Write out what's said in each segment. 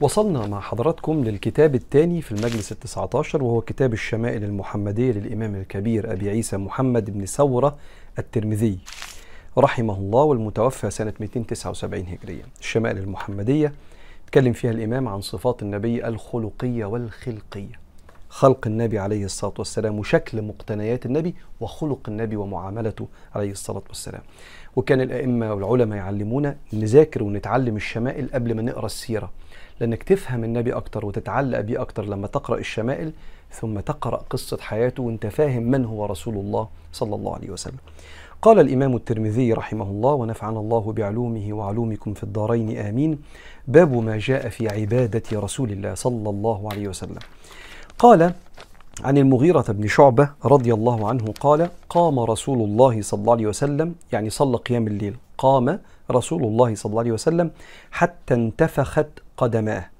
وصلنا مع حضراتكم للكتاب الثاني في المجلس التسعة عشر وهو كتاب الشمائل المحمدية للإمام الكبير أبي عيسى محمد بن ثورة الترمذي رحمه الله والمتوفى سنة 279 هجرية الشمائل المحمدية تكلم فيها الإمام عن صفات النبي الخلقية والخلقية. خلق النبي عليه الصلاة والسلام وشكل مقتنيات النبي وخلق النبي ومعاملته عليه الصلاة والسلام. وكان الأئمة والعلماء يعلمونا نذاكر ونتعلم الشمائل قبل ما نقرأ السيرة. لأنك تفهم النبي أكتر وتتعلق بيه أكتر لما تقرأ الشمائل ثم تقرأ قصة حياته وأنت فاهم من هو رسول الله صلى الله عليه وسلم. قال الإمام الترمذي رحمه الله ونفعنا الله بعلومه وعلومكم في الدارين آمين. باب ما جاء في عبادة رسول الله صلى الله عليه وسلم. قال عن المغيرة بن شعبة رضي الله عنه قال قام رسول الله صلى الله عليه وسلم يعني صلى قيام الليل قام رسول الله صلى الله عليه وسلم حتى انتفخت قدماه.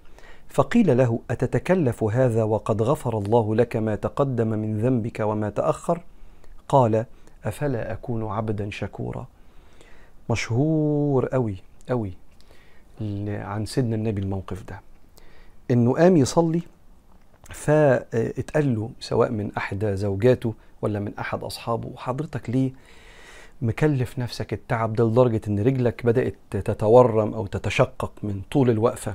فقيل له أتتكلف هذا وقد غفر الله لك ما تقدم من ذنبك وما تأخر؟ قال أفلا أكون عبدا شكورا. مشهور أوي أوي عن سيدنا النبي الموقف ده. إنه قام يصلي فاتقال له سواء من احدى زوجاته ولا من أحد أصحابه حضرتك ليه مكلف نفسك التعب ده لدرجة إن رجلك بدأت تتورم أو تتشقق من طول الوقفة.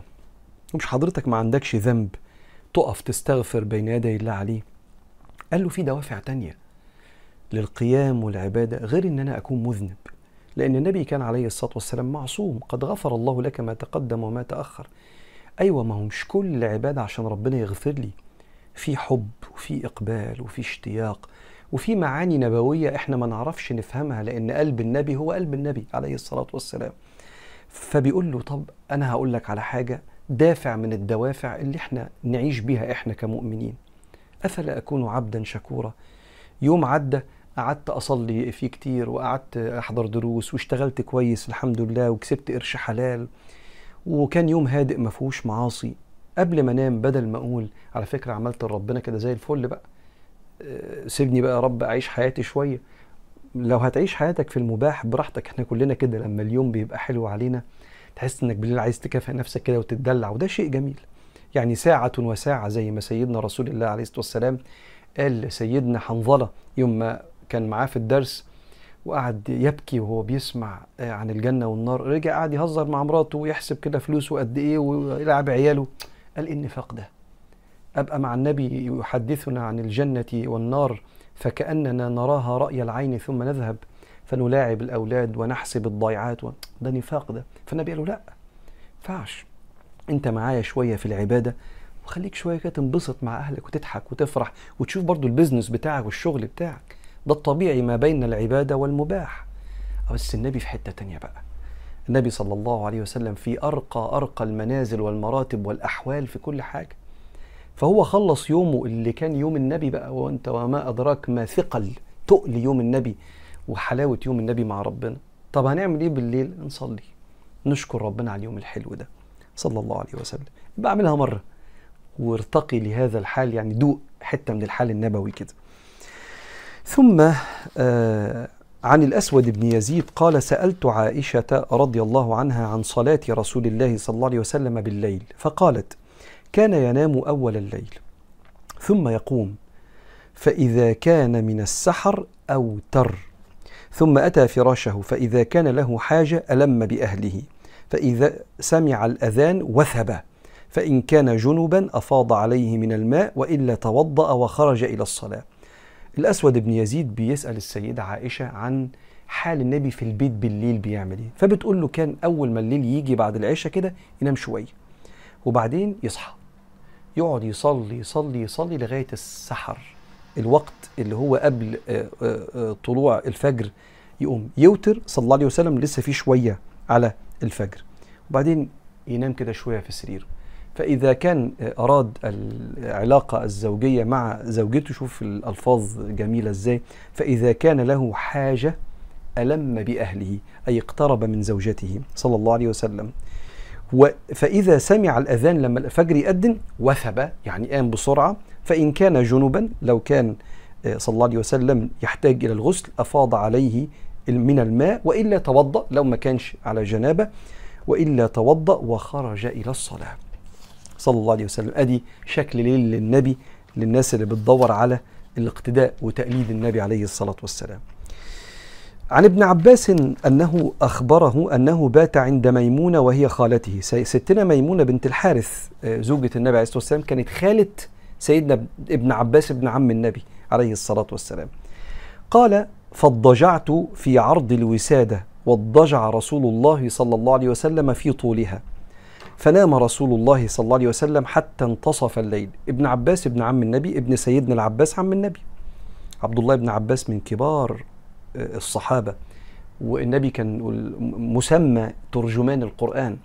ومش حضرتك ما عندكش ذنب تقف تستغفر بين يدي الله عليه. قال له في دوافع تانية للقيام والعبادة غير إن أنا أكون مذنب. لأن النبي كان عليه الصلاة والسلام معصوم قد غفر الله لك ما تقدم وما تأخر. أيوه ما هو مش كل عباده عشان ربنا يغفر لي. في حب وفي إقبال وفي اشتياق وفي معاني نبوية إحنا ما نعرفش نفهمها لأن قلب النبي هو قلب النبي عليه الصلاة والسلام. فبيقول له طب أنا هقول لك على حاجة دافع من الدوافع اللي إحنا نعيش بيها إحنا كمؤمنين. أفلا أكون عبدا شكورا؟ يوم عدى قعدت أصلي فيه كتير وقعدت أحضر دروس واشتغلت كويس الحمد لله وكسبت قرش حلال. وكان يوم هادئ ما فيهوش معاصي. قبل ما انام بدل ما أقول على فكرة عملت لربنا كده زي الفل بقى. سيبني بقى يا رب أعيش حياتي شوية. لو هتعيش حياتك في المباح براحتك. إحنا كلنا كده. لما اليوم بيبقى حلو علينا تحس إنك بالليل عايز تكافئ نفسك كده وتتدلع. وده شيء جميل. يعني ساعة وساعة زي ما سيدنا رسول الله عليه الصلاة والسلام قال لسيدنا حنظلة يوم ما كان معاه في الدرس وقعد يبكي وهو بيسمع عن الجنة والنار. رجع قعد يهزر مع مراته ويحسب كده فلوسه قد إيه ويلعب عياله. قال إيه النفاق ده أبقى مع النبي يحدثنا عن الجنة والنار فكأننا نراها رأي العين ثم نذهب فنلاعب الأولاد ونحسب الضيعات. ده نفاق ده فالنبي قال له لا ينفعش أنت معايا شوية في العبادة وخليك شوية كده تنبسط مع أهلك وتضحك وتفرح وتشوف برضو البيزنس بتاعك والشغل بتاعك. ده الطبيعي ما بين العبادة والمباح. بس النبي في حتة تانية بقى. النبي صلى الله عليه وسلم في أرقى أرقى المنازل والمراتب والأحوال في كل حاجة. فهو خلص يومه اللي كان يوم النبي بقى وأنت وما أدراك ما ثقل تقل يوم النبي وحلاوة يوم النبي مع ربنا. طب هنعمل إيه بالليل؟ نصلي. نشكر ربنا على اليوم الحلو ده. صلى الله عليه وسلم. يبقى اعملها مرة. وارتقي لهذا الحال يعني دوق حتة من الحال النبوي كده. ثم عن الأسود بن يزيد قال سألت عائشة رضي الله عنها عن صلاة رسول الله صلى الله عليه وسلم بالليل فقالت كان ينام أول الليل ثم يقوم فإذا كان من السحر أوتر ثم أتى فراشه فإذا كان له حاجة ألم بأهله فإذا سمع الأذان وثب فإن كان جنبا أفاض عليه من الماء وإلا توضأ وخرج إلى الصلاة. الأسود بن يزيد بيسأل السيدة عائشة عن حال النبي في البيت بالليل بيعمل إيه. فبتقول له كان أول ما الليل يجي بعد العشاء كده ينام شوية وبعدين يصحى يقعد يصلي يصلي يصلي لغاية السحر الوقت اللي هو قبل طلوع الفجر يقوم. يوتر صلى الله عليه وسلم لسه في شوية على الفجر وبعدين ينام كده شوية في سريره فإذا كان أراد العلاقة الزوجية مع زوجته شوف الألفاظ جميلة إزاي. فإذا كان له حاجة ألم بأهله أي اقترب من زوجته صلى الله عليه وسلم. فإذا سمع الأذان لما الفجر يأذن وثب يعني قام بسرعة. فإن كان جنبا لو كان صلى الله عليه وسلم يحتاج إلى الغسل أفاض عليه من الماء وإلا توضأ لو ما كانش على جنابة وإلا توضأ وخرج إلى الصلاة. صلى الله عليه وسلم. أدي شكل ليل للنبي للناس اللي بتدور على الاقتداء وتقليد النبي عليه الصلاة والسلام. عن ابن عباس أنه أخبره أنه بات عند ميمونة وهي خالته. ستنا ميمونة بنت الحارث زوجة النبي عليه الصلاة والسلام كانت خالة سيدنا ابن عباس ابن عم النبي عليه الصلاة والسلام. قال فاضطجعت في عرض الوسادة واضطجع رسول الله صلى الله عليه وسلم في طولها. فنام رسول الله صلى الله عليه وسلم حتى انتصف الليل. ابن عباس ابن عم النبي ابن سيدنا العباس عم النبي. عبد الله بن عباس من كبار الصحابة. والنبي كان مسمى ترجمان القرآن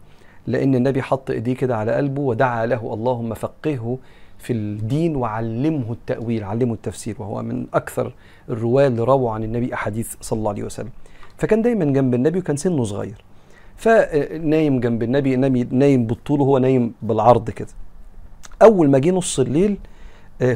لأن النبي حط إيديه كده على قلبه ودعا له اللهم فقهه في الدين وعلمه التأويل علمه التفسير. وهو من أكثر الرواة اللي رووا عن النبي أحاديث صلى الله عليه وسلم. فكان دايما جنب النبي وكان سنه صغير. فنايم جنب النبي نايم بالطول وهو نايم بالعرض كده. أول ما جه نص الليل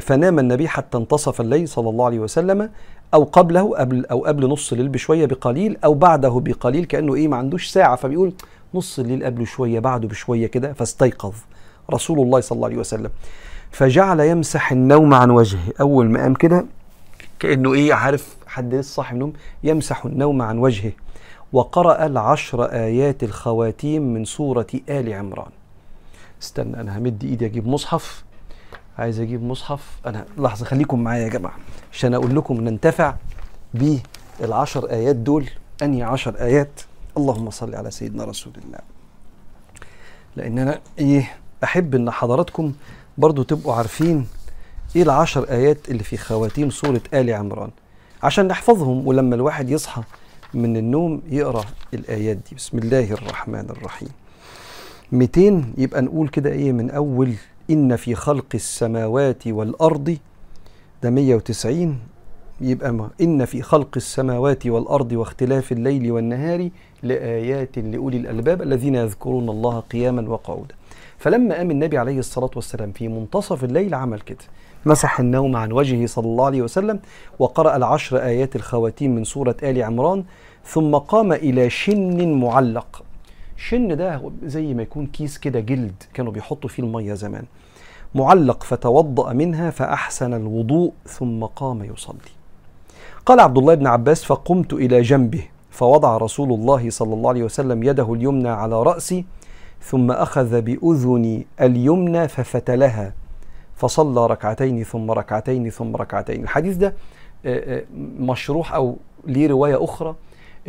فنام النبي حتى انتصف الليل صلى الله عليه وسلم أو قبله قبل أو قبل نص الليل بشوية بقليل أو بعده بقليل كأنه إيه ما عندوش ساعة فبيقول نص الليل قبله شوية بعده بشوية كده فاستيقظ رسول الله صلى الله عليه وسلم. فجعل يمسح النوم عن وجهه. أول ما قام كده كأنه إيه عارف حد لسه صاحي من النوم يمسح النوم عن وجهه. وقرأ العشر آيات الخواتيم من سورة آل عمران. استنى أنا همد إيدي أجيب مصحف. عايز أجيب مصحف؟ أنا لحظة خليكم معايا يا جماعة عشان أقول لكم ننتفع بالعشر آيات دول. أنهي عشر آيات؟ اللهم صل على سيدنا رسول الله. لأن أنا إيه أحب إن حضراتكم برضو تبقوا عارفين إيه العشر آيات اللي في خواتيم سورة آل عمران عشان نحفظهم ولما الواحد يصحى من النوم يقرأ الآيات دي. بسم الله الرحمن الرحيم. 200 يبقى نقول كده إيه من أول إن في خلق السماوات والأرض. ده 190 يبقى ما إن في خلق السماوات والأرض واختلاف الليل والنهار. لآيات لأولي الألباب الذين يذكرون الله قياما وقعودا. فلما قام النبي عليه الصلاة والسلام في منتصف الليل عمل كده. مسح النوم عن وجهه صلى الله عليه وسلم وقرأ العشر آيات الخواتيم من سورة آل عمران ثم قام إلى شن معلق. شن ده زي ما يكون كيس كده جلد كانوا بيحطوا فيه المية زمان. معلق فتوضأ منها فأحسن الوضوء ثم قام يصلي. قال عبد الله بن عباس فقمت إلى جنبه. فوضع رسول الله صلى الله عليه وسلم يده اليمنى على رأسي ثم أخذ بأذني اليمنى ففتلها فصلى ركعتين ثم ركعتين ثم ركعتين. الحديث ده مشروح أو ليه رواية أخرى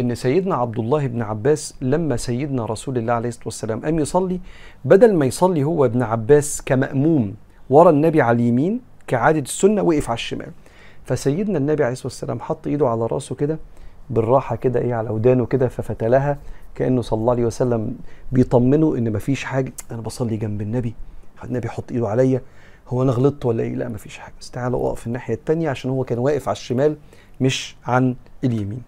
إن سيدنا عبد الله بن عباس لما سيدنا رسول الله عليه الصلاة والسلام قام يصلي بدل ما يصلي هو ابن عباس كمأموم ورا النبي على اليمين كعادة السنة وقف على الشمال. فسيدنا النبي عليه الصلاة والسلام حط إيده على رأسه كده بالراحة كده إيه على ودانه كده ففتلها كأنه صلى الله عليه وسلم بيطمنه إن مفيش حاجة. أنا بصلي جنب النبي النبي يحط إيده عليا هو أنا غلطت ولا إيه؟ لا مفيش حاجة. بس تعالى أقف الناحية الثانية عشان هو كان واقف على الشمال مش عن اليمين.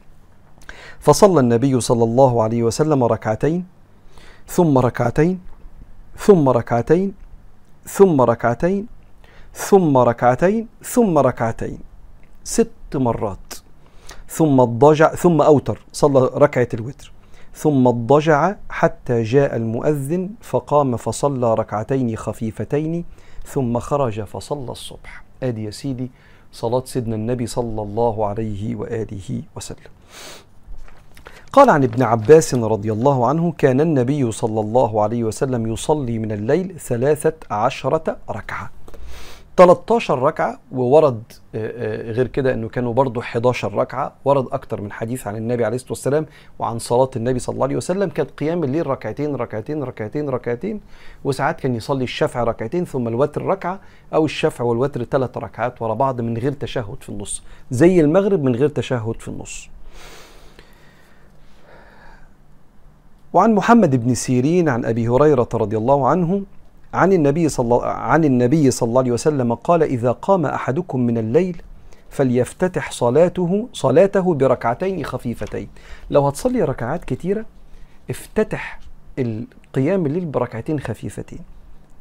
فصلى النبي صلى الله عليه وسلم ركعتين ثم ركعتين ثم ركعتين ثم ركعتين ثم ركعتين ثم ركعتين. ست مرات. ثم اضطجع ثم أوتر صلى ركعة الوتر. ثم اضطجع حتى جاء المؤذن فقام فصلى ركعتين خفيفتين ثم خرج فصلى الصبح. آدي يا سيدي صلاة سيدنا النبي صلى الله عليه وآله وسلم. قال عن ابن عباس رضي الله عنه كان النبي صلى الله عليه وسلم يصلي من الليل ثلاثة عشرة ركعة. 13 ركعة وورد غير كده إنه كانوا برضو 11 ركعة ورد أكتر من حديث عن النبي عليه الصلاة والسلام وعن صلاة النبي صلى الله عليه وسلم. كانت قيام الليل ركعتين ركعتين ركعتين ركعتين وساعات كان يصلي الشفع ركعتين ثم الوتر ركعة أو الشفع والوتر ثلاث ركعات ورا بعض من غير تشهد في النص. زي المغرب من غير تشهد في النص. وعن محمد بن سيرين عن أبي هريرة رضي الله عنه عن النبي صلى عن النبي صلى الله عليه وسلم قال إذا قام أحدكم من الليل فليفتتح صلاته صلاته بركعتين خفيفتين. لو هتصلي ركعات كتيرة افتتح القيام الليل بركعتين خفيفتين.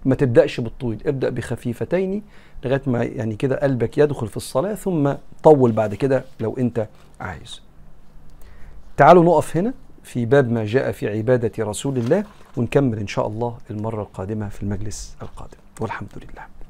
ما تبدأش بالطويل ابدأ بخفيفتين لغاية ما يعني كده قلبك يدخل في الصلاة ثم طول بعد كده لو أنت عايز. تعالوا نقف هنا في باب ما جاء في عبادة رسول الله. ونكمل إن شاء الله المرة القادمة في المجلس القادم. والحمد لله.